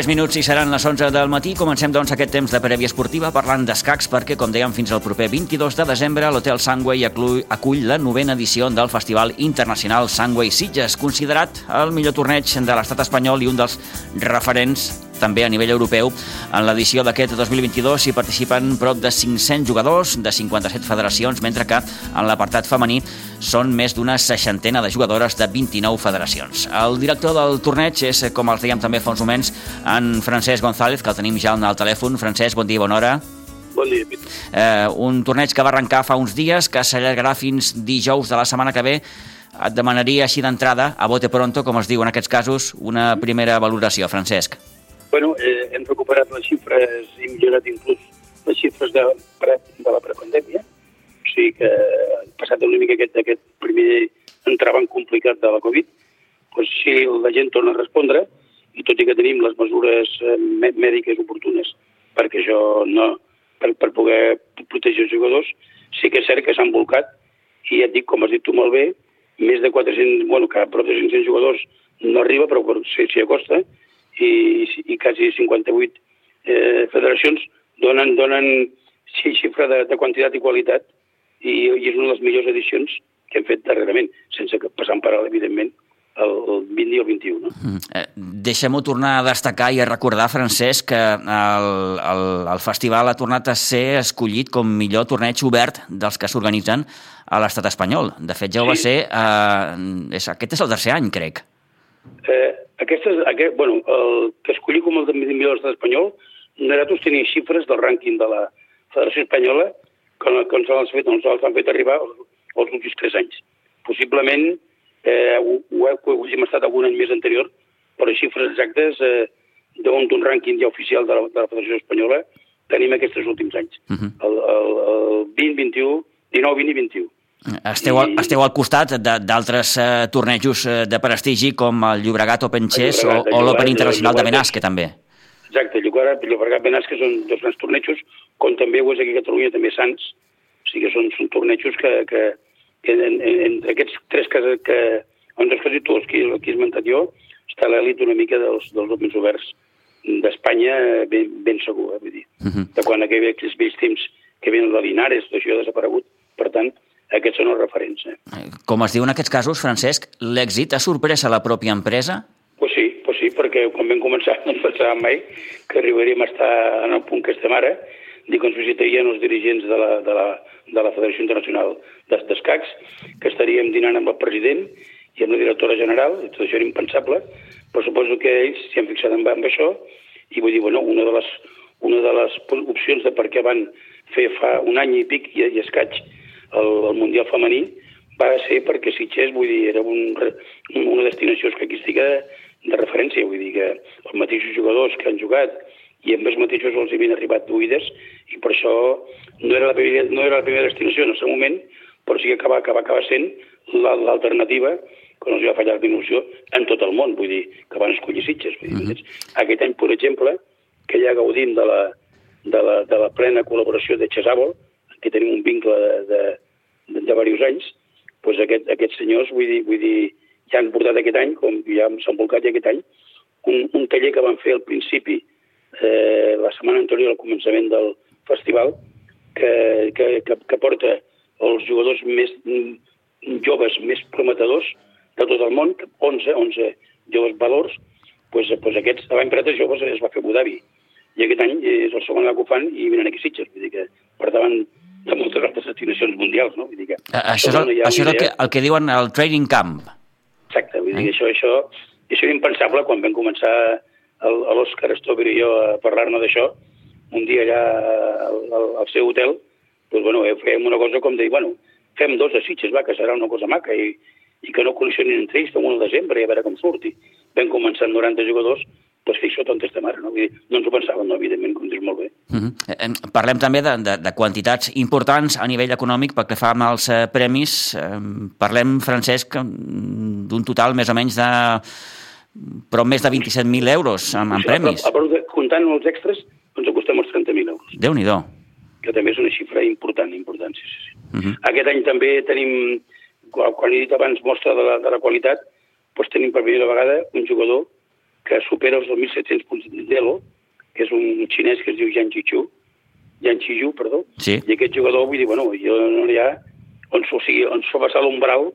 Tres minuts i seran les 11 del matí. Comencem, doncs, aquest temps de prèvia esportiva parlant d'escacs perquè, com dèiem, fins al proper 22 de desembre l'Hotel Sangway acull la novena edició del Festival Internacional Sangway Sitges, considerat el millor torneig de l'estat espanyol i un dels referents també a nivell europeu. En l'edició d'aquest 2022 hi participen prop de 500 jugadors de 57 federacions, mentre que en l'apartat femení són més d'una seixantena de jugadores de 29 federacions. El director del torneig és, com els dèiem també fa uns moments, en Francesc González, que el tenim ja al telèfon. Francesc, bon dia, bona hora. Bon dia, Pit. Eh, un torneig que va arrencar fa uns dies, que s'allargarà fins dijous de la setmana que ve. Et demanaria així d'entrada, a bote pronto, com es diu en aquests casos, una primera valoració, Francesc. Bueno, eh, hem recuperat les xifres i millorat inclús les xifres de, pre, de la prepandèmia. O sigui que passat una mica aquest, aquest primer entravant complicat de la Covid, doncs sí, la gent torna a respondre i tot i que tenim les mesures eh, mèdiques oportunes perquè això no, per, per poder protegir els jugadors, sí que és cert que s'han volcat i ja et dic, com has dit tu molt bé, més de 400, bueno, que prop de 500 jugadors no arriba, però s'hi sí, acosta, i, i quasi 58 eh, federacions donen, donen xifra de, de quantitat i qualitat i, i és una de les millors edicions que hem fet darrerament, sense que passant per alt, evidentment, el, el 20 i el 21. No? Mm. Eh, Deixem-ho tornar a destacar i a recordar, Francesc, que el, el, el festival ha tornat a ser escollit com millor torneig obert dels que s'organitzen a l'estat espanyol. De fet, ja ho sí. va ser... Eh, és, aquest és el tercer any, crec. Eh, aquestes, aquest, bueno, el que escolli com el de millor estat espanyol, nosaltres tenim xifres del rànquing de la Federació Espanyola que, que ens, han fet, ens han fet arribar els, els últims tres anys. Possiblement eh, ho, ho, ho, ho hem estat algun any més anterior, però xifres exactes eh, d'un rànquing ja oficial de la, de la Federació Espanyola tenim aquests últims anys. Uh -huh. el, el, el 20, 21, 19, 20 i 21. Esteu, I... esteu al costat d'altres eh, tornejos eh, de prestigi com el Llobregat Open Chess o, o l'Open Internacional de Benasque, també. Exacte, Llobregat, Llobregat Benasque són dos grans tornejos, com també ho és aquí a Catalunya, també Sants. O sigui són, són tornejos que, que, que en, en, en aquests tres que, que on has quasi tu, els que, que he esmentat jo, està l'elit una mica dels, dels Opens oberts d'Espanya ben, ben segur, eh, vull dir. Uh -huh. De quan aquells vells temps que venen de Linares, això ha desaparegut. Per tant, aquests són els referents. Eh? Com es diu en aquests casos, Francesc, l'èxit ha sorprès a la pròpia empresa? Pues sí, pues sí, perquè quan vam començar no ens pensàvem mai que arribaríem a estar en el punt que estem ara, dir que ens visitarien els dirigents de la, de la, de la Federació Internacional d'Escacs, que estaríem dinant amb el president i amb la directora general, i tot això era impensable, però suposo que ells s'hi han fixat en, en això, i vull dir, bueno, una de les, una de les opcions de per què van fer fa un any i pic i, i escaig el, el Mundial femení va ser perquè Sitges, vull dir, era un, una destinació estadística de, de referència, vull dir que els mateixos jugadors que han jugat i amb els mateixos els havien arribat d'oïdes i per això no era, la primera, no era la primera destinació en el seu moment, però sí que acaba, acaba, acaba sent l'alternativa que no els va fallar la dimensió en tot el món, vull dir, que van escollir Sitges. Vull dir, uh -huh. Aquest any, per exemple, que ja gaudim de la, de la, de la plena col·laboració de Chesàbol, que tenim un vincle de, de, de, de diversos anys, doncs aquest, aquests senyors, vull dir, vull dir, ja han portat aquest any, com ja s'han volcat ja aquest any, un, un taller que van fer al principi, eh, la setmana anterior al començament del festival, que, que, que, que porta els jugadors més joves, més prometedors de tot el món, 11, 11 joves valors, doncs, doncs aquests, l'any passat joves es va fer a Abu Dhabi, i aquest any és el segon que ho fan i venen aquí a Sitges, vull dir que per davant de moltes altres destinacions mundials, no? Vull dir que això és, el, això és el, que, el que diuen el training camp. Exacte, vull dir que això, això, això era impensable quan vam començar l'Òscar Stover i jo a parlar-ne d'això, un dia allà al, al, al seu hotel, doncs, bueno, eh, fèiem una cosa com de dir, bueno, fem dos de Sitges, va, que serà una cosa maca, i, i que no col·lisionin entre ells, fem un al desembre i a veure com surti. vam començar amb 90 jugadors, doncs fixa't on estem ara, no? Vull dir, no ens ho pensàvem, no, evidentment, com dius molt bé. Uh -huh. Parlem també de, de, de quantitats importants a nivell econòmic pel que fa amb els eh, premis. Eh, parlem, Francesc, d'un total més o menys de però més de 27.000 euros en, en premis. A, a, a, comptant els extras, ens acostem als 30.000 euros. déu nhi Que també és una xifra important, important, sí, sí. sí. Uh -huh. Aquest any també tenim, quan he dit abans mostra de la, de la qualitat, doncs tenim per primera vegada un jugador que supera els 2.700 punts d'Elo, que és un xinès que es diu Yang Chichu, Yang Chiju, perdó, sí. i aquest jugador, vull dir, bueno, jo no hi ha, on s'ho sigui, on s'ho passar l'umbral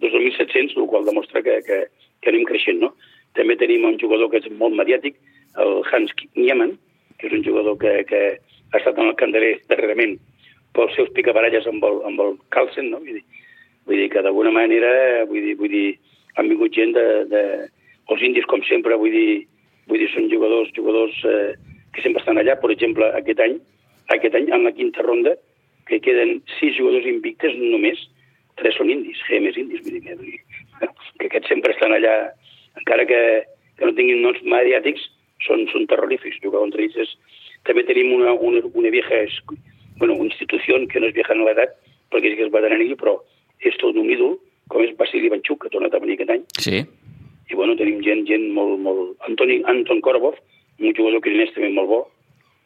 dels 2.700, el qual demostra que, que, que anem creixent, no? També tenim un jugador que és molt mediàtic, el Hans Niemann, que és un jugador que, que ha estat en el candeler darrerament pels seus picabaralles amb el, amb el Carlsen, no? Vull dir, vull dir que d'alguna manera, vull dir, vull dir, han vingut gent de, de, els indis, com sempre, vull dir, vull dir són jugadors, jugadors eh, que sempre estan allà. Per exemple, aquest any, aquest any, en la quinta ronda, que queden sis jugadors invictes només, tres són indis, GMs indis, vull dir, que, aquests sempre estan allà, encara que, que no tinguin noms mediàtics, són, són terrorífics. Jugar contra ells és... També tenim una, una, una vieja bueno, una institució que no és vieja en l'edat, perquè és que és veterani, però és tot un ídol, com és Vasily Banchuk, que ha tornat a venir aquest any. Sí i bueno, tenim gent, gent molt, molt... Antoni, Anton Korbov, un jugador crinès també molt bo,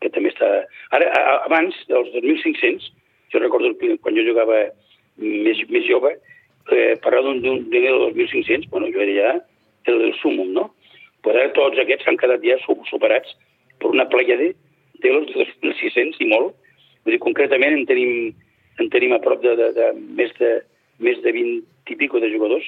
que també està... Ara, abans, dels 2.500, jo recordo quan jo jugava més, més jove, eh, parlar d'un de 2.500, bueno, jo era ja el, el sumum, no? Però ara tots aquests s'han quedat ja superats per una playa de, de los 2.600 i molt. Vull dir, concretament en tenim, en tenim a prop de, de, de, més de més de 20 i pico de jugadors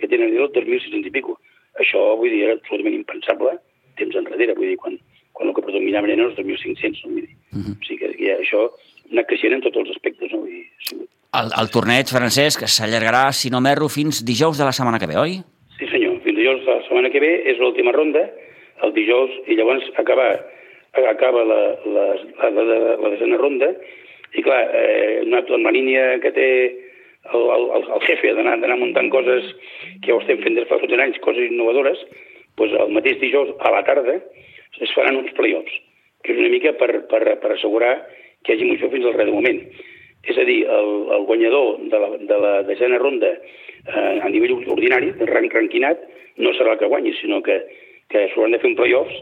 que tenen el 2.600 i pico. Això, vull dir, era absolutament impensable temps enrere, vull dir, quan, quan el que predominaven eren els 2.500, no? vull dir. Uh -huh. O sigui que ja, això ha anat creixent en tots els aspectes, no? Vull dir, sí. el, el torneig, Francesc, s'allargarà, si no m'erro, fins dijous de la setmana que ve, oi? Sí, senyor. Fins dijous de la setmana que ve és l'última ronda, el dijous, i llavors acaba, acaba la, la, la, la, la desena ronda, i clar, eh, en la línia que té el, el, el jefe d'anar muntant coses que ja ho estem fent des de fa tots anys, coses innovadores, doncs el mateix dijous a la tarda es faran uns play-offs, que és una mica per, per, per assegurar que hi hagi moció fins al de moment. És a dir, el, el guanyador de la, de la desena ronda eh, a nivell ordinari, de rang ranquinat, no serà el que guanyi, sinó que, que s'hauran de fer un play-offs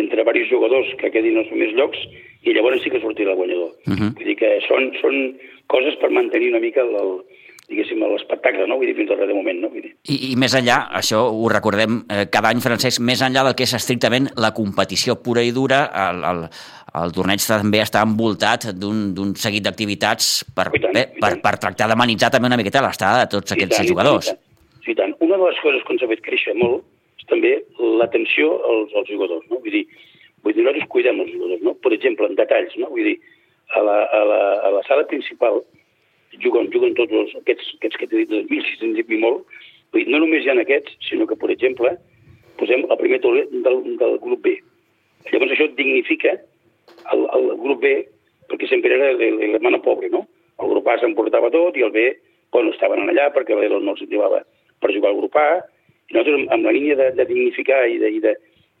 entre diversos jugadors que quedin els primers llocs i llavors sí que sortirà el guanyador. Uh -huh. Vull dir que són, són coses per mantenir una mica el, el diguéssim, l'espectacle, no? Vull dir, fins al de moment, no? Vull dir. I, I més enllà, això ho recordem eh, cada any, Francesc, més enllà del que és estrictament la competició pura i dura, el, el, el torneig també està envoltat d'un seguit d'activitats per, tant, bé, per, per tractar d'amenitzar també una miqueta l'estada de tots aquests tant, jugadors. I tant, i tant. Una de les coses que ens ha fet créixer molt és també l'atenció als, als jugadors, no? Vull dir, Vull dir, nosaltres cuidem els jugadors, no? Per exemple, en detalls, no? Vull dir, a la, a la, a la sala principal juguen, juguen tots els, aquests, aquests que t'he dit, 1.600 i molt. Vull dir, no només hi ha aquests, sinó que, per exemple, posem el primer tauler del, del grup B. Llavors això dignifica el, el grup B, perquè sempre era l'hermano pobre, no? El grup A s'emportava tot i el B, bueno, estaven allà perquè l'Elo no els llevava per jugar al grup A. I nosaltres, amb la línia de, de dignificar i de, i de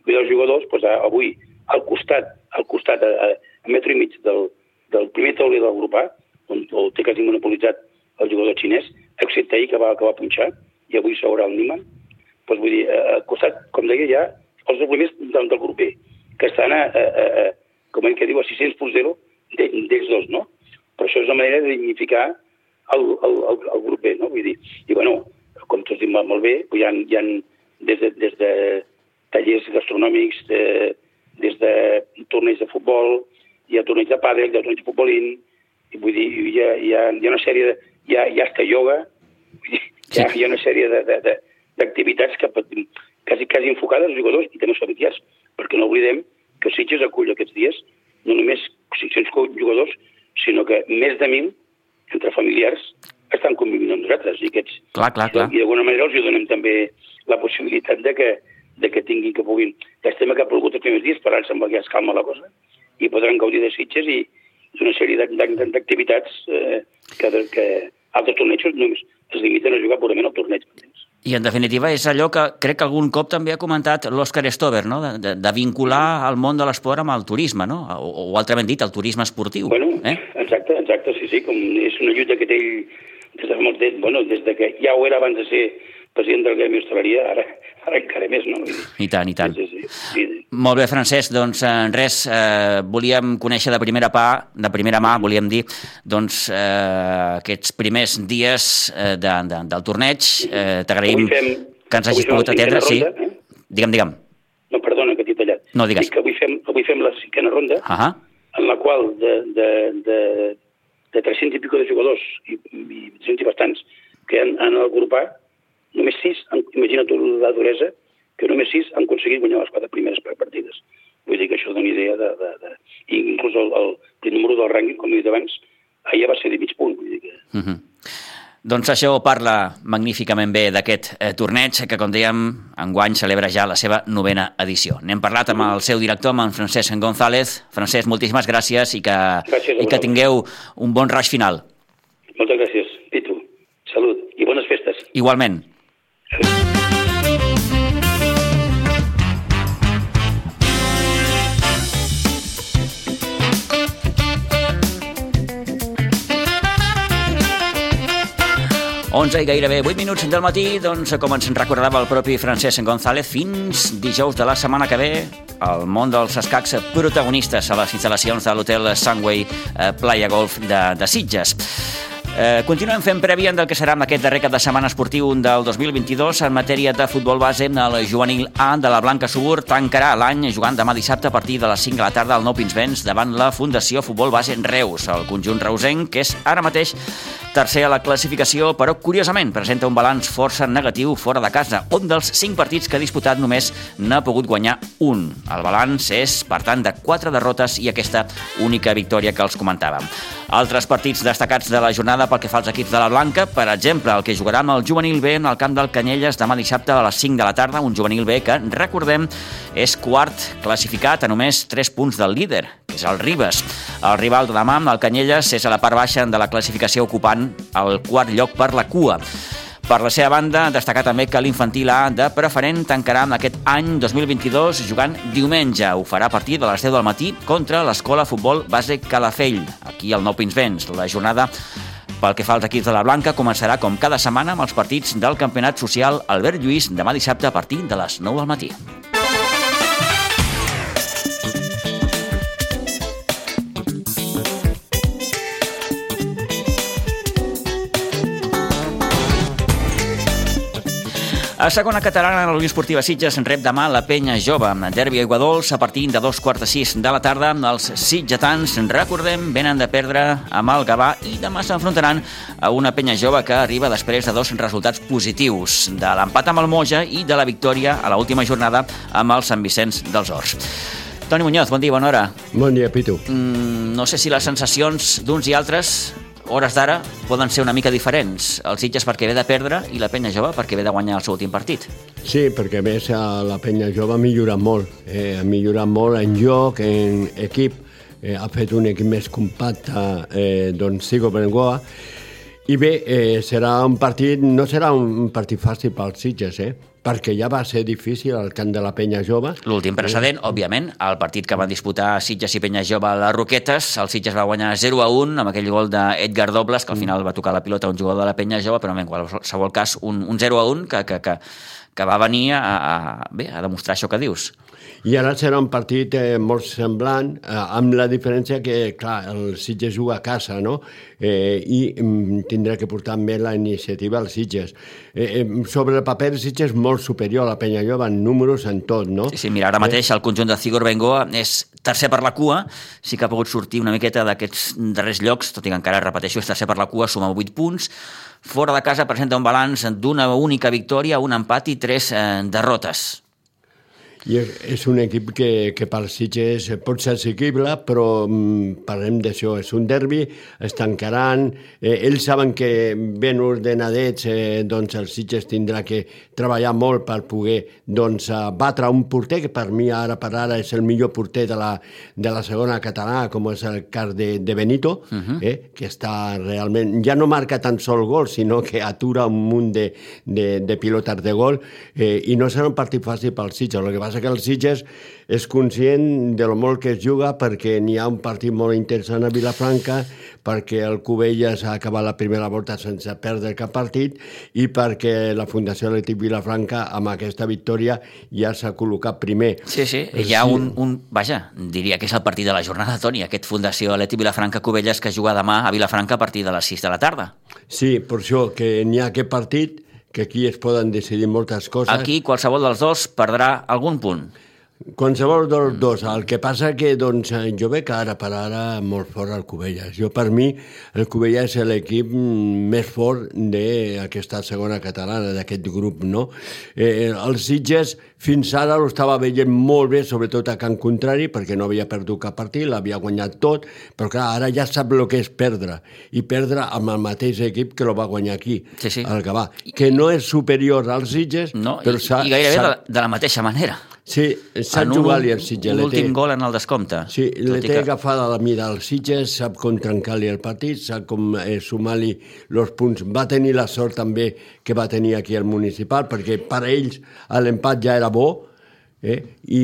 cuidar els jugadors, doncs, avui al costat, al costat a, a, a metro i mig del, del primer tauler del grup A, on, on té quasi monopolitzat el jugador xinès, excepte ahir que va, que va punxar, i avui s'haurà el Niman, doncs vull dir, al costat, com deia, ja els dos primers del, del grup B, que estan a, a, a, com ell que diu, a 600 punts zero d'ells dos, no? Però això és una manera de dignificar el, el, el, el grup B, no? Vull dir, i bueno, com tots dic molt bé, hi ha, hi ha des, de, des de tallers gastronòmics, de, des de torneigs de futbol, hi ha torneigs de pàdel, hi ha torneigs de futbolín, i vull dir, hi ha, hi ha, hi ha una sèrie de... Hi ha, hi ha hasta ioga, hi ha, hi ha una sèrie d'activitats que quasi, quasi enfocades als jugadors i també als familiars, perquè no oblidem que Sitges acull aquests dies no només 600 jugadors, sinó que més de 1.000 entre familiars estan convivint amb nosaltres. I aquests, clar, clar, clar. I d'alguna manera els donem també la possibilitat de que, de que tinguin, que puguin... Llàstima que ha plogut els primers dies, però ara sembla que ja es calma la cosa, i podran gaudir de Sitges i d'una sèrie d'activitats eh, que, que altres tornejos només es limiten a jugar purament al torneig. I, en definitiva, és allò que crec que algun cop també ha comentat l'Òscar Stover, no? de, de, de vincular el món de l'esport amb el turisme, no? o, o altrament dit, el turisme esportiu. Bueno, eh? exacte, exacte, sí, sí, com és una lluita que té ell des de, molt, bueno, des de que ja ho era abans de ser president del Gremi Hostaleria, ara, ara encara més, no? I tant, i tant. Sí, sí, sí. Molt bé, Francesc, doncs eh, res, eh, volíem conèixer de primera, pa, de primera mà, volíem dir, doncs, eh, aquests primers dies eh, de, de, del torneig. Eh, T'agraïm que ens hagis pogut atendre. Sí, eh? digue'm, digue'm. No, perdona que t'he tallat. No, digues. Dic que avui fem, avui fem la cinquena ronda, uh -huh. en la qual de, de, de, de 300 i pico de jugadors, i, i 300 i bastants, que han, han agrupat, només sis, imagina tu la duresa, que només sis han aconseguit guanyar les quatre primeres partides. Vull dir que això dona idea de... de, de... I inclús el, el, el número del rànquing, com he dit abans, ahir va ser de mig punt. Vull dir que... Uh -huh. Doncs això parla magníficament bé d'aquest eh, torneig que, com dèiem, enguany celebra ja la seva novena edició. N'hem parlat amb el seu director, amb en Francesc González. Francesc, moltíssimes gràcies i que, gràcies i que tingueu un bon raig final. Moltes gràcies, Pitu. Salut i bones festes. Igualment. Onze i gairebé 8 minuts del matí, doncs, com ens recordava el propi Francesc González, fins dijous de la setmana que ve, el món dels escacs protagonistes a les instal·lacions de l'hotel Sunway eh, Playa Golf de, de Sitges. Eh, continuem fent prèvia del que serà amb aquest darrer cap de setmana esportiu del 2022 en matèria de futbol base. El juvenil A de la Blanca Subur tancarà l'any jugant demà dissabte a partir de les 5 de la tarda al Nou Pinsbens davant la Fundació Futbol Base Reus. El conjunt reusenc, que és ara mateix tercer a la classificació, però curiosament presenta un balanç força negatiu fora de casa, on dels 5 partits que ha disputat només n'ha pogut guanyar un. El balanç és, per tant, de 4 derrotes i aquesta única victòria que els comentàvem. Altres partits destacats de la jornada pel que fa als equips de la Blanca, per exemple, el que jugarà amb el juvenil B en el camp del Canyelles demà dissabte a les 5 de la tarda, un juvenil B que, recordem, és quart classificat a només 3 punts del líder, que és el Ribes. El rival de demà, el Canyelles, és a la part baixa de la classificació ocupant el quart lloc per la cua. Per la seva banda, destacar també que l'infantil A de preferent tancarà en aquest any 2022 jugant diumenge. Ho farà a partir de les 10 del matí contra l'Escola Futbol Base Calafell, aquí al Nou Pinsbens. La jornada pel que fa als equips de la Blanca, començarà com cada setmana amb els partits del Campionat Social Albert Lluís demà dissabte a partir de les 9 del matí. A segona catalana, la Unió Esportiva Sitges rep demà la penya jove. Derbi Dols a partir de dos quarts de sis de la tarda. Els sitgetans, recordem, venen de perdre amb el Gavà i demà s'enfrontaran a una penya jove que arriba després de dos resultats positius, de l'empat amb el Moja i de la victòria a l'última jornada amb el Sant Vicenç dels Horts. Toni Muñoz, bon dia, bona hora. Bon dia, Pitu. Mm, no sé si les sensacions d'uns i altres hores d'ara poden ser una mica diferents. El Sitges perquè ve de perdre i la penya jove perquè ve de guanyar el seu últim partit. Sí, perquè a més la penya jove ha millorat molt. Eh, ha millorat molt en joc, en equip. Eh, ha fet un equip més compacte, eh, doncs Sigo Bengoa. I bé, eh, serà un partit, no serà un partit fàcil pels Sitges, eh? Perquè ja va ser difícil al camp de la Penya Jove. L'últim precedent, eh? òbviament, el partit que van disputar Sitges i Penya Jove a les Roquetes, el Sitges va guanyar 0 a 1 amb aquell gol d'Edgar Dobles, que al final va tocar la pilota un jugador de la Penya Jove, però en qualsevol cas un, un 0 a 1 que, que, que, que va venir a, a, bé, a demostrar això que dius. I ara serà un partit eh, molt semblant, eh, amb la diferència que, clar, el Sitges juga a casa, no? Eh, I mm, tindrà que portar més la iniciativa als Sitges. Eh, eh, sobre el paper, el Sitges és molt superior a la Penyallova en números, en tot, no? Sí, sí, mira, ara mateix el conjunt de Cigor Bengoa és tercer per la cua, sí que ha pogut sortir una miqueta d'aquests darrers llocs, tot i que encara, repeteixo, és tercer per la cua, suma 8 punts, fora de casa presenta un balanç d'una única victòria, un empat i tres eh, derrotes. I és, un equip que, que per Sitges pot ser assequible, però mm, parlem d'això, és un derbi, estan encarant, eh, ells saben que ben ordenadets, eh, doncs el Sitges tindrà que treballar molt per poder doncs, eh, batre un porter, que per mi ara per ara és el millor porter de la, de la segona catalana, com és el cas de, de Benito, uh -huh. eh, que està realment, ja no marca tan sol gol, sinó que atura un munt de, de, de pilotes de gol, eh, i no serà un partit fàcil pel Sitges, el que passa que el Sitges és conscient de lo molt que es juga perquè n'hi ha un partit molt interessant a Vilafranca, perquè el Cubelles ha acabat la primera volta sense perdre cap partit i perquè la Fundació Atlètic Vilafranca amb aquesta victòria ja s'ha col·locat primer. Sí, sí, hi ha un, un... Vaja, diria que és el partit de la jornada, Toni, aquest Fundació Atlètic Vilafranca Cubelles que juga demà a Vilafranca a partir de les 6 de la tarda. Sí, per això que n'hi ha aquest partit que aquí es poden decidir moltes coses. Aquí qualsevol dels dos perdrà algun punt. Qualsevol dels dos. El que passa que doncs, jo veig ara per ara molt fort el Cubelles. Jo, per mi, el Cubelles és l'equip més fort d'aquesta segona catalana, d'aquest grup, no? Eh, el Sitges fins ara ho estava veient molt bé, sobretot a Can Contrari, perquè no havia perdut cap partit, l'havia guanyat tot, però clar, ara ja sap el que és perdre, i perdre amb el mateix equip que lo va guanyar aquí, Sí, sí. el Gavà, que no és superior als Sitges, No, però i, i gairebé de la mateixa manera. Sí, sap En un- jugar-li el Sitges. Un le té- últim gol en el descompte. Sí, té que- agafada la mida al Sitges, sap com trencar-li el partit, sap com eh, sumar-li els punts. Va tenir la sort també que va tenir aquí el municipal, perquè per a ells l'empat ja era bo, eh? I,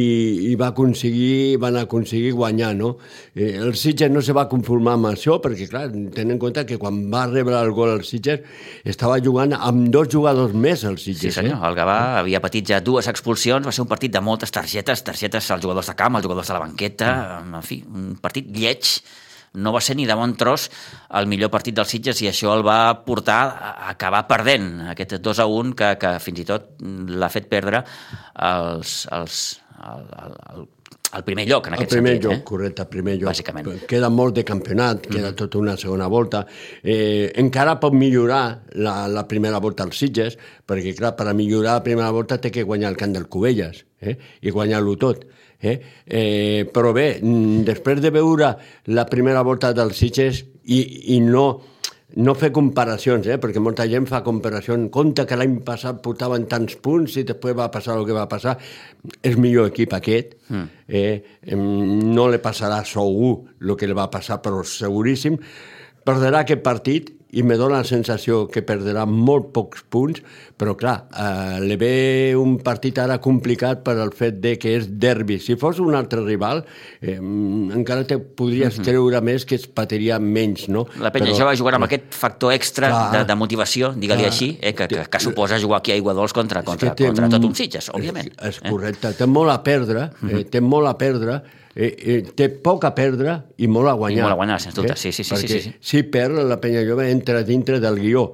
i va aconseguir, van aconseguir guanyar, no? Eh, el Sitges no se va conformar amb això, perquè, clar, tenen en compte que quan va rebre el gol el Sitges estava jugant amb dos jugadors més el Sí, Sitges. senyor. El Gavà havia patit ja dues expulsions, va ser un partit de moltes targetes, targetes als jugadors de camp, als jugadors de la banqueta, en fi, un partit lleig, no va ser ni de bon tros el millor partit dels Sitges i això el va portar a acabar perdent, aquest 2 a 1 que, que fins i tot l'ha fet perdre els, els, el, el, el, el primer lloc, en El aquest primer sentit. lloc, eh? correcte, el primer lloc. Bàsicament. Queda molt de campionat, queda tota una segona volta. Eh, encara pot millorar la, la primera volta als Sitges, perquè, clar, per a millorar la primera volta té que guanyar el camp del Cubelles eh? i guanyar-lo tot. Eh? Eh, però bé, mm, després de veure la primera volta dels Sitges i, i no no fer comparacions, eh? perquè molta gent fa comparacions. Compte que l'any passat portaven tants punts i després va passar el que va passar. És millor equip aquest. Mm. Eh? No li passarà segur el que li va passar, però seguríssim. Perdrà aquest partit i me dóna la sensació que perdrà molt pocs punts, però clar, eh, li ve un partit ara complicat per al fet de que és derbi. Si fos un altre rival, eh, encara te podries mm -hmm. creure més que es patiria menys, no? La penya Però- jove jugarà amb aquest factor extra Clar. de, de motivació, digue-li així, eh, que, que, que suposa jugar aquí a Iguadols contra, contra, té contra tot un Sitges, òbviament. És, és correcte, té molt a perdre, eh, té molt a perdre, eh, eh, té poc a perdre i molt a guanyar. I molt a guanyar, sens dubte, sí, sí, sí, Perquè sí, sí. si perd, la penya jove entra dintre del guió,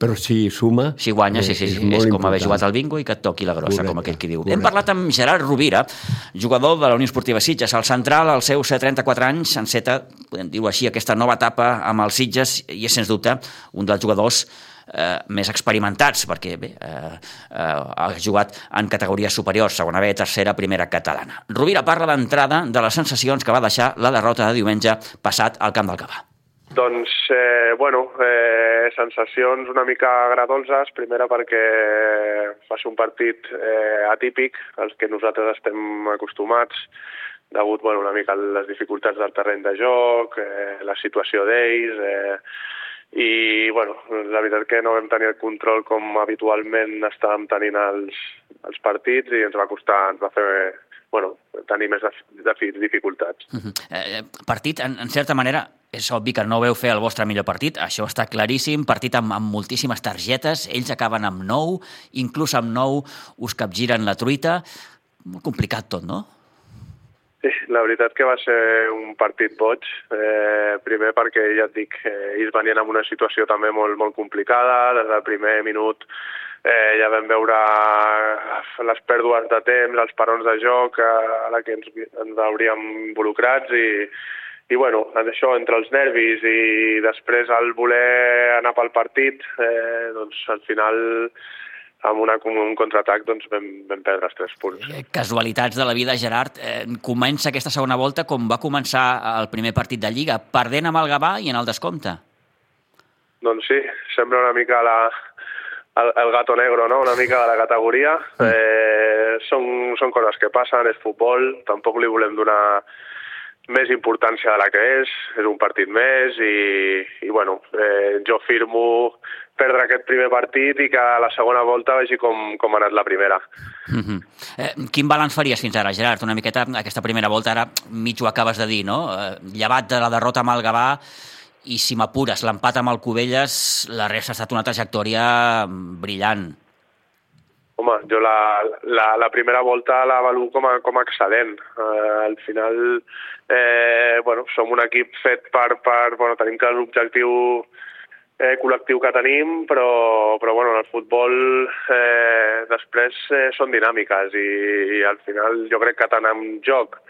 però si suma... Si guanya, sí, sí, sí. És, molt com haver jugat al bingo i que et toqui la grossa, Correcte, com aquell que diu. correcte. Hem parlat amb Gerard Rovira, jugador de la Unió Esportiva Sitges. Al central, als seus 34 anys, enceta, podem dir-ho així, aquesta nova etapa amb els Sitges i és, sens dubte, un dels jugadors eh, més experimentats, perquè bé, eh, eh, ha jugat en categories superiors, segona B, tercera, primera catalana. Rovira parla d'entrada de les sensacions que va deixar la derrota de diumenge passat al Camp del Cavà. Doncs, eh, bueno, eh, sensacions una mica agradolces, primera perquè va ser un partit eh, atípic, als que nosaltres estem acostumats, degut bueno, una mica a les dificultats del terreny de joc, eh, la situació d'ells, eh, i bueno, la veritat que no vam tenir el control com habitualment estàvem tenint els, els partits i ens va costar, ens va fer bueno, tenir més dificultats. Uh -huh. eh, partit, en, en certa manera, és obvi que no veu fer el vostre millor partit, això està claríssim, partit amb, amb moltíssimes targetes, ells acaben amb 9, inclús amb 9 us capgiren la truita, complicat tot, no? Sí, la veritat que va ser un partit boig, eh, primer perquè ja et dic, eh, ells venien en una situació també molt, molt complicada, des del primer minut eh, ja vam veure les pèrdues de temps, els parons de joc eh, a la que ens, ens hauríem involucrats i, i bueno, això entre els nervis i després el voler anar pel partit, eh, doncs al final amb una, un contraatac doncs vam, vam perdre els tres punts. Eh, casualitats de la vida, Gerard. Eh, comença aquesta segona volta com va començar el primer partit de Lliga, perdent amb el Gavà i en el descompte. Doncs sí, sembla una mica la, el, el gato negro, no? una mica de la categoria. Mm. Eh, són, són coses que passen, és futbol, tampoc li volem donar més importància de la que és, és un partit més i, i bueno, eh, jo firmo perdre aquest primer partit i que la segona volta vegi com, com ha anat la primera. Mm -hmm. eh, quin balanç faries fins ara, Gerard? Una miqueta aquesta primera volta, ara mig ho acabes de dir, no? Eh, llevat de la derrota amb el Gavà i si m'apures l'empat amb el Cubelles, la resta ha estat una trajectòria brillant. Home, jo la, la, la primera volta la avaluo com a, com a excel·lent. Uh, al final, eh, bueno, som un equip fet per... per bueno, tenim que l'objectiu eh, col·lectiu que tenim, però, però bueno, en el futbol eh, després eh, són dinàmiques i, i al final jo crec que tant en joc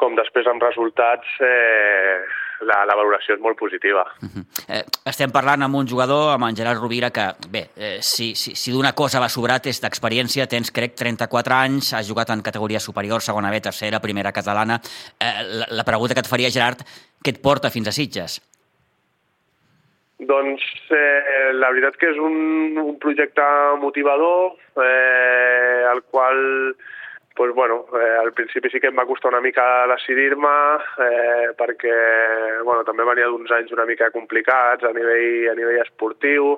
com després amb resultats eh, la, la valoració és molt positiva. Uh -huh. eh, estem parlant amb un jugador, amb en Gerard Rovira, que bé, eh, si, si, si d'una cosa va sobrat és d'experiència, tens crec 34 anys, has jugat en categoria superior, segona B, tercera, primera catalana. Eh, la, la pregunta que et faria, Gerard, què et porta fins a Sitges? Doncs eh, la veritat que és un, un projecte motivador, eh, al qual pues, bueno, eh, al principi sí que em va costar una mica decidir-me eh, perquè bueno, també venia d'uns anys una mica complicats a nivell, a nivell esportiu,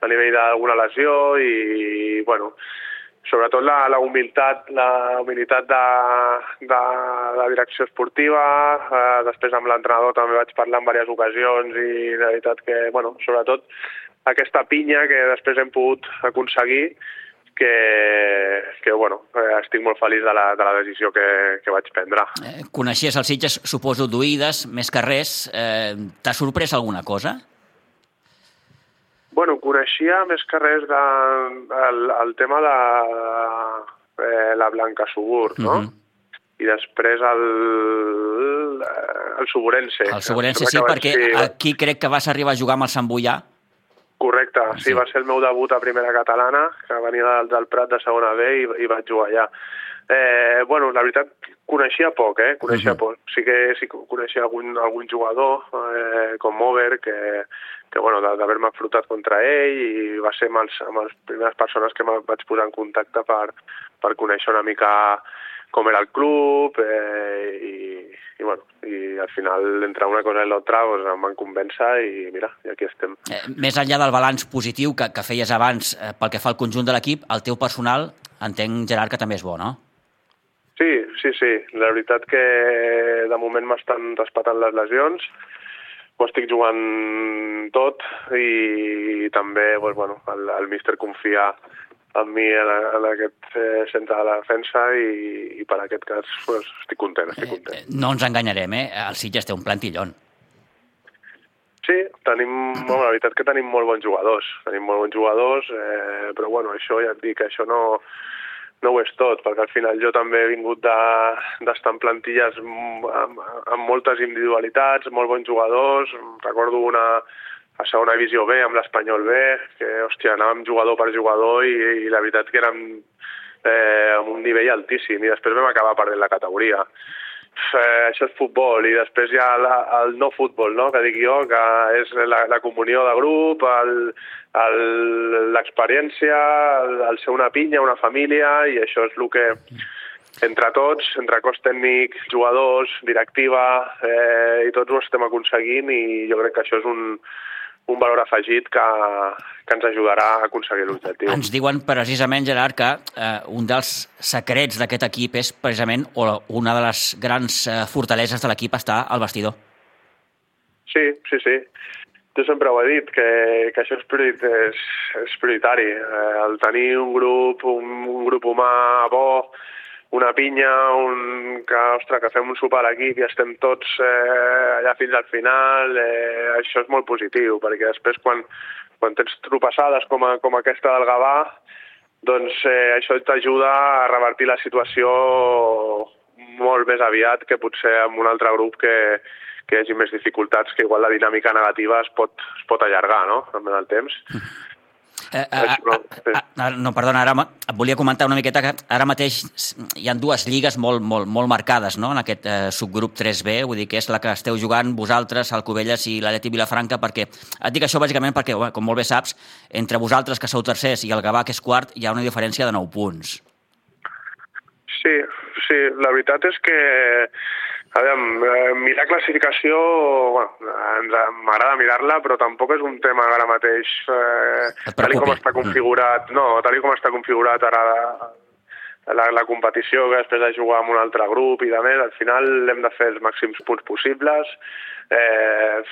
a nivell d'alguna lesió i bueno, sobretot la, la humilitat, la humilitat de, de la direcció esportiva, eh, després amb l'entrenador també vaig parlar en diverses ocasions i la veritat que, bueno, sobretot aquesta pinya que després hem pogut aconseguir que, que bueno, eh, estic molt feliç de la, de la decisió que, que vaig prendre. Eh, coneixies els Sitges, suposo, d'oïdes, més que res. Eh, T'ha sorprès alguna cosa? Bueno, coneixia més que res de, el, el tema de eh, la Blanca Subur, no? Uh -huh. I després el, el Suburense. El Suburense, sí, perquè sí. aquí crec que vas arribar a jugar amb el Sant Boià. Correcte, sí. sí, va ser el meu debut a primera catalana, que venia del, del Prat de segona B i, i vaig jugar allà. Eh, bueno, la veritat, coneixia poc, eh? Coneixia uh -huh. poc. Sí que, sí que coneixia algun, algun jugador, eh, com Mover, que, que bueno, d'haver-me enfrontat contra ell i va ser amb, els, amb les primeres persones que vaig posar en contacte per, per conèixer una mica com era el club eh, i, i, bueno, i al final entre una cosa i l'altra doncs, em van convèncer i mira, i aquí estem. Eh, més enllà del balanç positiu que, que feies abans eh, pel que fa al conjunt de l'equip, el teu personal entenc, Gerard, que també és bo, no? Sí, sí, sí. La veritat que de moment m'estan respetant les lesions, ho estic jugant tot i també doncs, bueno, el, el míster confia en mi en, en aquest eh, centre de la defensa i, i per aquest cas pues, estic content, estic eh, content. Eh, no ens enganyarem, eh? El Sitges té un plantillon. Sí, tenim, bueno, la veritat que tenim molt bons jugadors, tenim molt bons jugadors, eh, però bueno, això ja et dic, això no, no ho és tot, perquè al final jo també he vingut d'estar de, en plantilles amb, amb moltes individualitats, molt bons jugadors, recordo una a segona divisió B amb l'Espanyol B, que, hòstia, anàvem jugador per jugador i, i la veritat que érem eh, amb un nivell altíssim i després vam acabar perdent la categoria eh, això és futbol i després hi ha la, el no futbol, no? que dic jo, que és la, la comunió de grup, l'experiència, el, el, el ser una pinya, una família, i això és el que entre tots, entre cos tècnic, jugadors, directiva, eh, i tots ho estem aconseguint i jo crec que això és un, un valor afegit que, que ens ajudarà a aconseguir l'objectiu. Ens diuen precisament, Gerard, que eh, un dels secrets d'aquest equip és precisament, o una de les grans eh, fortaleses de l'equip està al vestidor. Sí, sí, sí. Jo sempre ho he dit, que, que això és, priorit, és, és prioritari. Eh, el tenir un grup, un, un grup humà bo, una pinya, un, que, ostres, que fem un sopar a l'equip i estem tots eh, allà fins al final, eh, això és molt positiu, perquè després quan, quan tens tropassades com, a, com aquesta del Gavà, doncs eh, això t'ajuda a revertir la situació molt més aviat que potser amb un altre grup que, que hi hagi més dificultats, que igual la dinàmica negativa es pot, es pot allargar no? amb el temps. Eh, eh, no, sí. eh, no, perdona, ara et volia comentar una miqueta que ara mateix hi han dues lligues molt, molt, molt marcades no? en aquest eh, subgrup 3B, vull dir que és la que esteu jugant vosaltres, el Covelles i l'Aleti Vilafranca, perquè et dic això bàsicament perquè, com molt bé saps, entre vosaltres que sou tercers i el Gavà que és quart hi ha una diferència de 9 punts. Sí, sí, la veritat és que a veure, eh, mirar classificació, bueno, m'agrada mirar-la, però tampoc és un tema ara mateix, eh, tal com està configurat, no, tal com està configurat ara la, la competició, que després de jugar amb un altre grup i de més, al final hem de fer els màxims punts possibles, eh,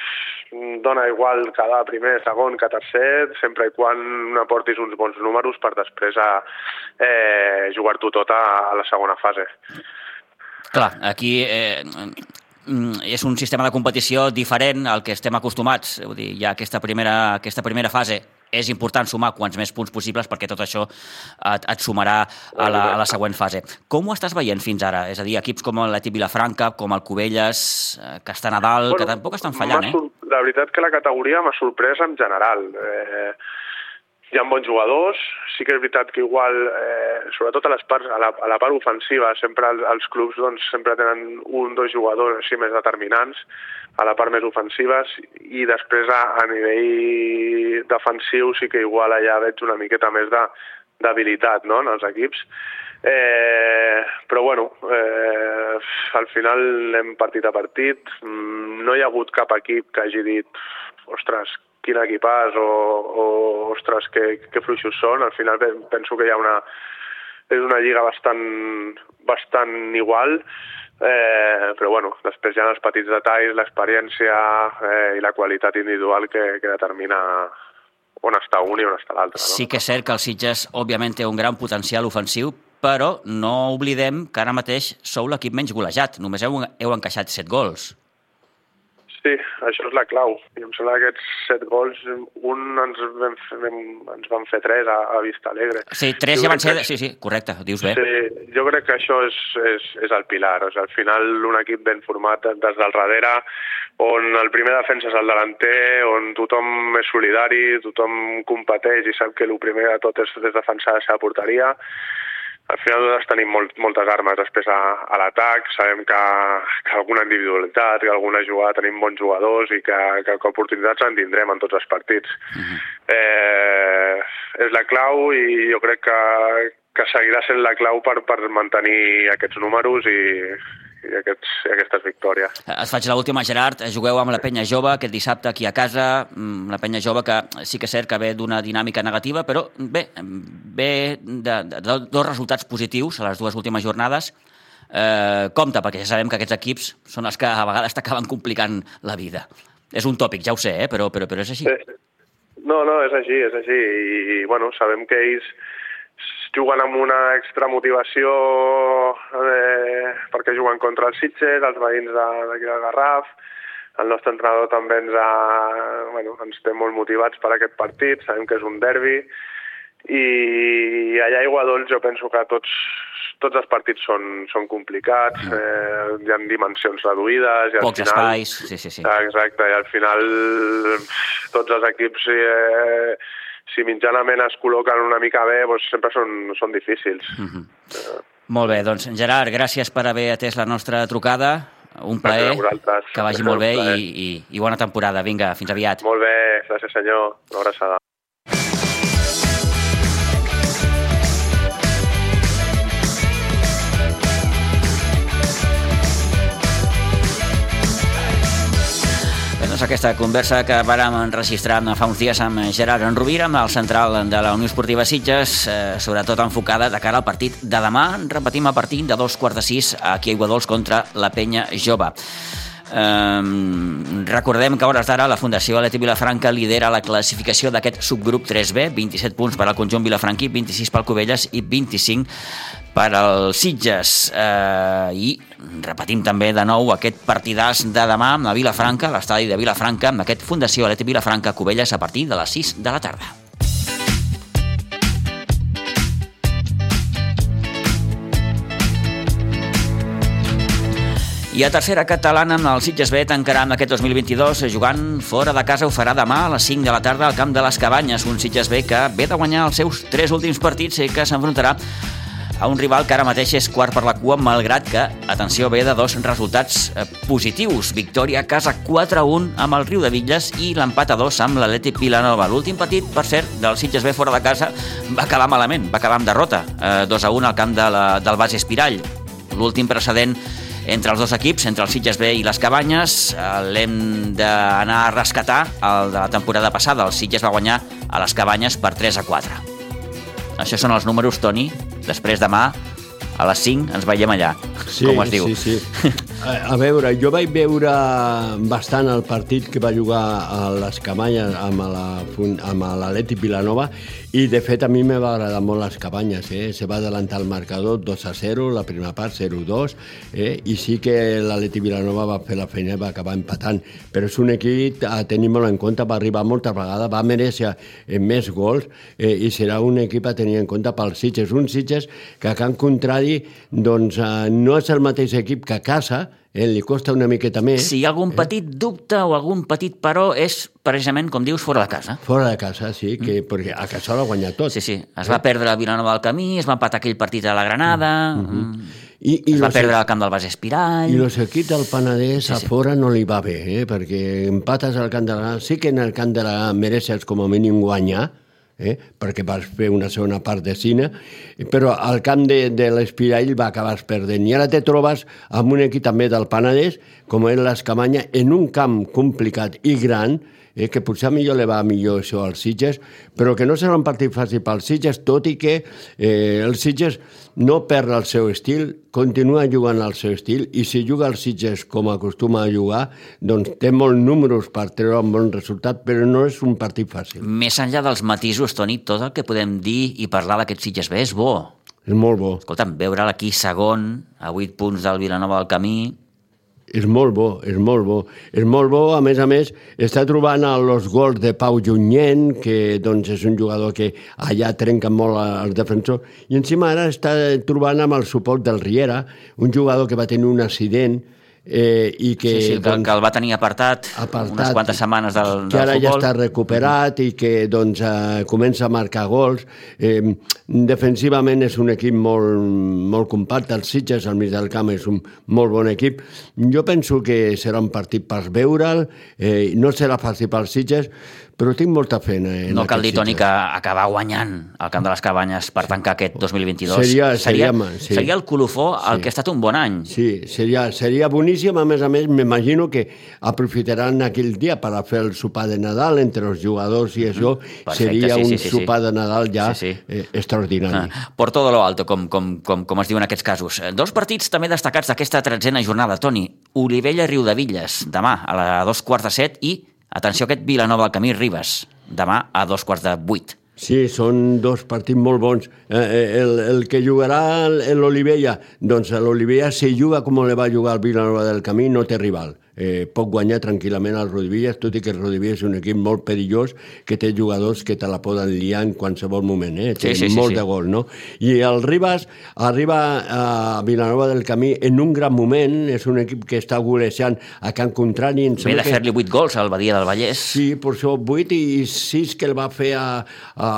dona igual quedar primer, segon que tercer, sempre i quan aportis uns bons números per després a eh, jugar-t'ho tot a, a la segona fase. Clar, aquí eh, mm, és un sistema de competició diferent al que estem acostumats. Vull dir, hi ha aquesta primera, aquesta primera fase és important sumar quants més punts possibles perquè tot això et, et sumarà a la, a la següent fase. Com ho estàs veient fins ara? És a dir, equips com l'Eti Vilafranca, com el Cubelles, eh, que estan a dalt, bueno, que tampoc estan fallant, eh? La veritat que la categoria m'ha sorprès en general. Eh, hi ha bons jugadors, sí que és veritat que igual, eh, sobretot a les parts, a la, a la part ofensiva, sempre els, els clubs doncs, sempre tenen un dos jugadors així més determinants a la part més ofensiva i després a, a nivell defensiu sí que igual allà veig una miqueta més d'habilitat no, en els equips. Eh, però bueno, eh, al final hem partit a partit, mm, no hi ha hagut cap equip que hagi dit ostres, quin equipàs o, o ostres, que, que fluixos són. Al final penso que hi ha una, és una lliga bastant, bastant igual, eh, però bueno, després hi ha els petits detalls, l'experiència eh, i la qualitat individual que, que determina on està un i on està l'altre. No? Sí que és cert que el Sitges, òbviament, té un gran potencial ofensiu, però no oblidem que ara mateix sou l'equip menys golejat. Només heu, heu encaixat set gols. Sí, això és la clau. I em sembla que aquests set gols, un ens vam fer, ens van fer tres a, a Vista Alegre. Sí, tres jo ja van ser... Que... Sí, sí, correcte, dius bé. Sí, jo crec que això és, és, és el pilar. O sigui, al final, un equip ben format des del darrere, on el primer defensa és el delanter, on tothom és solidari, tothom competeix i sap que el primer de tot és, és defensar la seva porteria, al final nosaltres tenim molt, moltes armes després a, a l'atac, sabem que, que alguna individualitat, que alguna jugada tenim bons jugadors i que, que, que oportunitats en tindrem en tots els partits. Uh -huh. eh, és la clau i jo crec que, que seguirà sent la clau per, per mantenir aquests números i, i, aquests, aquestes victòries. Es faig l'última, Gerard. Jugueu amb la penya jove aquest dissabte aquí a casa, mm, la penya jove que sí que és cert que ve d'una dinàmica negativa, però bé, ve de, de, de dos resultats positius a les dues últimes jornades. Eh, compte, perquè ja sabem que aquests equips són els que a vegades t'acaben complicant la vida. És un tòpic, ja ho sé, eh? però, però, però és així. Sí. No, no, és així, és així. I, bueno, sabem que ells juguen amb una extra motivació eh, perquè juguen contra els Sitges, els veïns d'aquí del Garraf, el nostre entrenador també ens, ha, bueno, ens té molt motivats per aquest partit, sabem que és un derbi, i allà a Iguadols jo penso que tots, tots els partits són, són complicats, mm. eh, hi ha dimensions reduïdes... I Pocs al final, espais, sí, sí, sí. Exacte, i al final tots els equips eh, si mitjanament es col·loquen una mica bé, doncs sempre són, són difícils. Mm -hmm. uh. Molt bé, doncs Gerard, gràcies per haver atès la nostra trucada. Un plaer, que vagi molt bé i, i, i bona temporada. Vinga, fins aviat. Molt bé, gràcies senyor. Una abraçada. Doncs aquesta conversa que vàrem enregistrar fa uns dies amb Gerard Enrovira, amb el central de la Unió Esportiva Sitges, eh, sobretot enfocada de cara al partit de demà. Repetim a partir de dos quarts de sis aquí a Iguadols contra la Penya Jove. Um, recordem que a hores d'ara la Fundació Aleti Vilafranca lidera la classificació d'aquest subgrup 3B, 27 punts per al conjunt vilafranquí, 26 pel Covelles i 25 per als Sitges. Eh, I repetim també de nou aquest partidàs de demà amb la Vilafranca, l'estadi de Vilafranca, amb aquest Fundació Aleti Vilafranca Cubelles a partir de les 6 de la tarda. I a tercera catalana amb el Sitges B tancarà amb aquest 2022 jugant fora de casa ho farà demà a les 5 de la tarda al camp de les Cabanyes, un Sitges B que ve de guanyar els seus tres últims partits i que s'enfrontarà a un rival que ara mateix és quart per la cua, malgrat que, atenció, ve de dos resultats eh, positius. Victòria a casa 4-1 amb el Riu de Villes i l'empat a 2 amb l'Atlètic Vilanova. L'últim partit, per cert, del Sitges B fora de casa va acabar malament, va acabar amb derrota, eh, 2-1 al camp de la, del Bas Espirall. L'últim precedent entre els dos equips, entre el Sitges B i les Cabanyes, eh, l'hem d'anar a rescatar el de la temporada passada. El Sitges va guanyar a les Cabanyes per 3 a 4. Això són els números, Toni. Després demà, a les 5, ens veiem allà, sí, com es diu. Sí, sí. A, a veure, jo vaig veure bastant el partit que va jugar a les Cabanyes amb la, amb Vilanova i, de fet, a mi me va agradar molt les Cabanyes. Eh? Se va adelantar el marcador 2 a 0, la primera part 0-2, eh? i sí que l'Atleti Vilanova va fer la feina i va acabar empatant. Però és un equip a tenir molt en compte, va arribar moltes vegades, va mereixer eh, més gols eh, i serà un equip a tenir en compte pels Sitges. Un Sitges que a Can Contrari doncs, eh, no és el mateix equip que a casa, eh, li costa una miqueta més. Si hi ha algun petit dubte o algun petit però és precisament, com dius, fora de casa. Fora de casa, sí, que, mm. perquè a casa l'ha guanyat tot. Sí, sí, es va perdre la Vilanova del Camí, es va empatar aquell partit a la Granada... Mm -hmm. I, i es va perdre al camp del Bas Espirall... I los equips del Penedès sí, sí. a fora no li va bé, eh? perquè empates al camp de la... Sí que en el camp de la mereixes com a mínim guanyar, eh? perquè vas fer una segona part de cine, però al camp de, de l'Espirall va acabar perdent. I ara te trobes amb un equip també del Penedès, com és l'Escamanya, en un camp complicat i gran, eh, que potser millor li va millor això als Sitges, però que no serà un partit fàcil pels Sitges, tot i que eh, els Sitges no perd el seu estil, continua jugant al seu estil, i si juga als Sitges com acostuma a jugar, doncs té molts números per treure un bon resultat, però no és un partit fàcil. Més enllà dels matisos, Toni, tot el que podem dir i parlar d'aquest Sitges B és bo. És molt bo. Escolta'm, veure'l aquí segon, a 8 punts del Vilanova del Camí, és molt bo, és molt bo. És molt bo, a més a més, està trobant els gols de Pau Junyent, que doncs, és un jugador que allà trenca molt els defensors, i encima ara està trobant amb el suport del Riera, un jugador que va tenir un accident, eh, i que, sí, sí, que, doncs, que el va tenir apartat, apartat unes quantes setmanes del, del que ara futbol. ja està recuperat i que doncs, eh, comença a marcar gols. Eh, defensivament és un equip molt, molt compacte, el Sitges al mig del camp és un molt bon equip. Jo penso que serà un partit per veure'l, eh, no serà fàcil pels Sitges, però tinc molta feina. En no cal dir, Toni, que acabar guanyant el Camp de les Cabanyes per tancar aquest 2022 seria, seria, seria, sí. seria el colofó el sí. que ha estat un bon any. Sí, seria, seria boníssim. A més a més, m'imagino que aprofitaran aquell dia per a fer el sopar de Nadal entre els jugadors i això. Perfecte, seria sí, un sí, sí, sopar de Nadal ja sí, sí. Eh, extraordinari. Ah, por todo lo alto, com, com, com, com es diu en aquests casos. Dos partits també destacats d'aquesta tretzena jornada, Toni. Olivella Riu de Villes, demà a les dos quarts de set i Atenció a aquest Vilanova al Camí Ribes, demà a dos quarts de vuit. Sí, són dos partits molt bons. Eh, eh el, el que jugarà l'Olivella, doncs l'Olivella, si juga com le va jugar el Vilanova del Camí, no té rival eh, pot guanyar tranquil·lament el Rodivillas, tot i que el Rodivillas és un equip molt perillós que té jugadors que te la poden liar en qualsevol moment, eh? té sí, sí, molt sí, sí. de gol, no? I el Ribas arriba a Vilanova del Camí en un gran moment, és un equip que està golejant a Can Contrari. Ve de fer-li 8 gols al Badia del Vallès. Sí, per això 8 i 6 que el va fer a, a,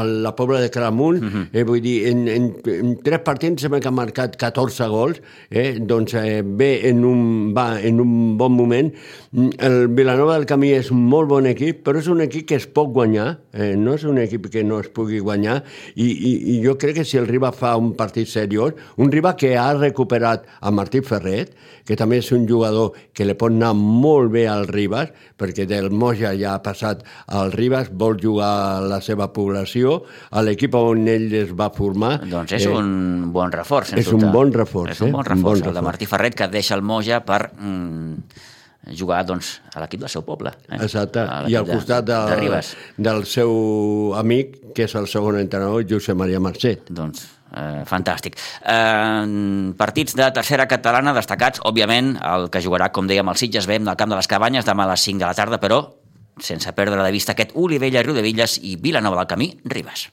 a la Pobla de Caramunt, uh mhm. -huh. eh, vull dir, en, en, en tres partits sembla que ha marcat 14 gols, eh? doncs eh, ve en un, va en un bon moment. El Vilanova del Camí és un molt bon equip, però és un equip que es pot guanyar, eh, no és un equip que no es pugui guanyar, i, i, i jo crec que si el Riba fa un partit seriós, un Riba que ha recuperat a Martí Ferret, que també és un jugador que li pot anar molt bé al Ribas, perquè del Moja ja ha passat al Ribas, vol jugar a la seva població, a l'equip on ell es va formar. Doncs és eh, un bon reforç, És dubte. un bon reforç. És un bon reforç, eh? un bon reforç. el de Martí Ferret, que deixa el Moja per mm, jugar doncs, a l'equip del seu poble. Eh? Exacte, i al costat de, del, de del seu amic, que és el segon entrenador, Josep Maria Mercè. Doncs eh, fantàstic. Eh, partits de tercera catalana destacats, òbviament, el que jugarà, com dèiem, el Sitges Vem del Camp de les Cabanyes demà a les 5 de la tarda, però sense perdre de vista aquest Olivella, Riudevilles i Vilanova del Camí, Ribes.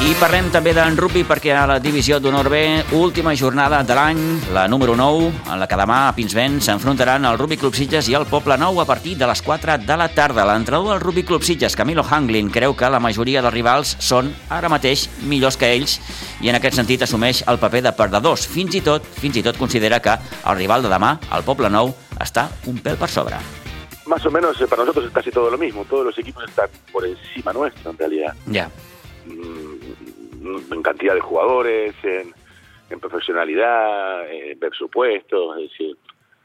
I parlem també d'en rugby perquè a la divisió d'honor B, última jornada de l'any, la número 9, en la que demà a Pinsbens s'enfrontaran el Rugby Club Sitges i el Poble Nou a partir de les 4 de la tarda. L'entrenador del Rugby Club Sitges, Camilo Hanglin, creu que la majoria dels rivals són ara mateix millors que ells i en aquest sentit assumeix el paper de perdedors. Fins i tot, fins i tot considera que el rival de demà, el Poble Nou, està un pèl per sobre. Más o menos eh, para nosotros es casi todo lo mismo. Todos los equipos están por encima nuestro, en realidad. Ja. Mm, En cantidad de jugadores, en, profesionalidad, en presupuestos. Es decir,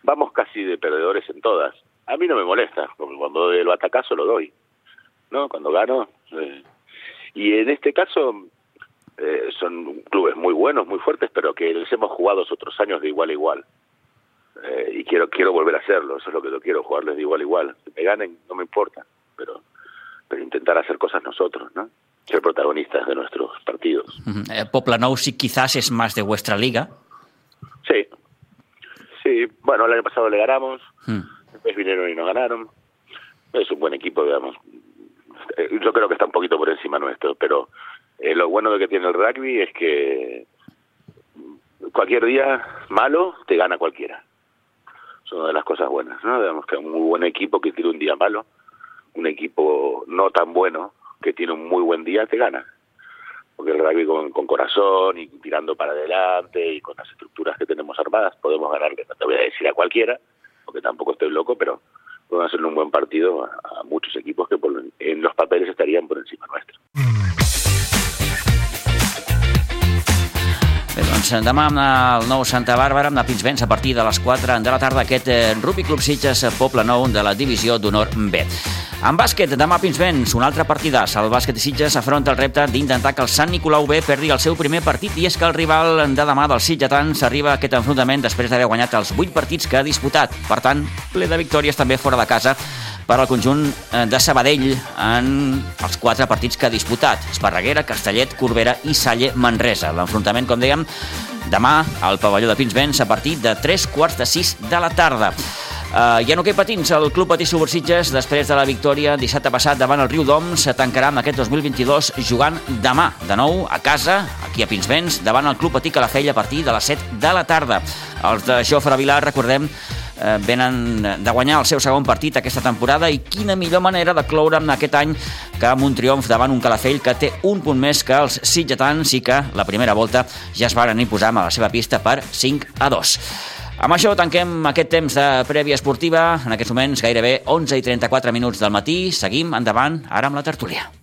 vamos casi de perdedores en todas. A mí no me molesta, porque cuando doy el lo doy. ¿No? Cuando gano. eh. Y en este caso eh, son clubes muy buenos, muy fuertes, pero que les hemos jugado otros años de igual a igual. Eh, y quiero quiero volver a hacerlo, eso es lo que yo quiero, jugarles de igual a igual. Que me ganen, no me importa, pero, pero intentar hacer cosas nosotros, ¿no? Ser protagonistas de nuestros partidos. Ujú. Eh, Poble Nou sí quizás es más de vuestra liga. Sí, sí, bueno, el año pasado le ganamos, Mm. después vinieron y nos ganaron. Es un buen equipo, digamos. Eh, Yo creo que está un poquito por encima nuestro, pero eh, lo bueno de que tiene el rugby es que cualquier día malo te gana cualquiera. Es una de las cosas buenas, ¿no? Digamos que un muy buen equipo que tiene un día malo, un equipo no tan bueno que tiene un muy buen día te gana. Porque el rugby con, con corazón y tirando para adelante y con las estructuras que tenemos armadas podemos ganarle, no te voy a decir a cualquiera, porque tampoco estoy loco, pero podemos hacerle un buen partido a, a muchos equipos que por, en los papeles estarían por encima nuestro. Bé, doncs demà amb el nou Santa Bàrbara, amb la Pinsbens, a partir de les 4 de la tarda, aquest eh, Rugby Club Sitges Poble Nou de la divisió d'honor B. En bàsquet, demà Pinsbens, un altre partidàs. El bàsquet de Sitges afronta el repte d'intentar que el Sant Nicolau B perdi el seu primer partit i és que el rival de demà del Sitgetans arriba a aquest enfrontament després d'haver guanyat els 8 partits que ha disputat. Per tant, ple de victòries també fora de casa per al conjunt eh, de Sabadell en els quatre partits que ha disputat. Esparreguera, Castellet, Corbera i Salle Manresa. L'enfrontament, com dèiem, demà al pavelló de Pinsbens a partir de 3 quarts de 6 de la tarda. Uh, I en hoquei patins, el Club Patí Subursitges, després de la victòria dissabte passat davant el Riu Dom, se tancarà amb aquest 2022 jugant demà, de nou, a casa, aquí a Pinsbens, davant el Club Patí Calafell a partir de les 7 de la tarda. Els de Jofre Vilar, recordem, eh, venen de guanyar el seu segon partit aquesta temporada i quina millor manera de cloure amb aquest any que amb un triomf davant un Calafell que té un punt més que els sitgetans i que la primera volta ja es varen imposar a la seva pista per 5 a 2. Amb això tanquem aquest temps de prèvia esportiva. En aquests moments gairebé 11 i 34 minuts del matí. Seguim endavant, ara amb la tertúlia.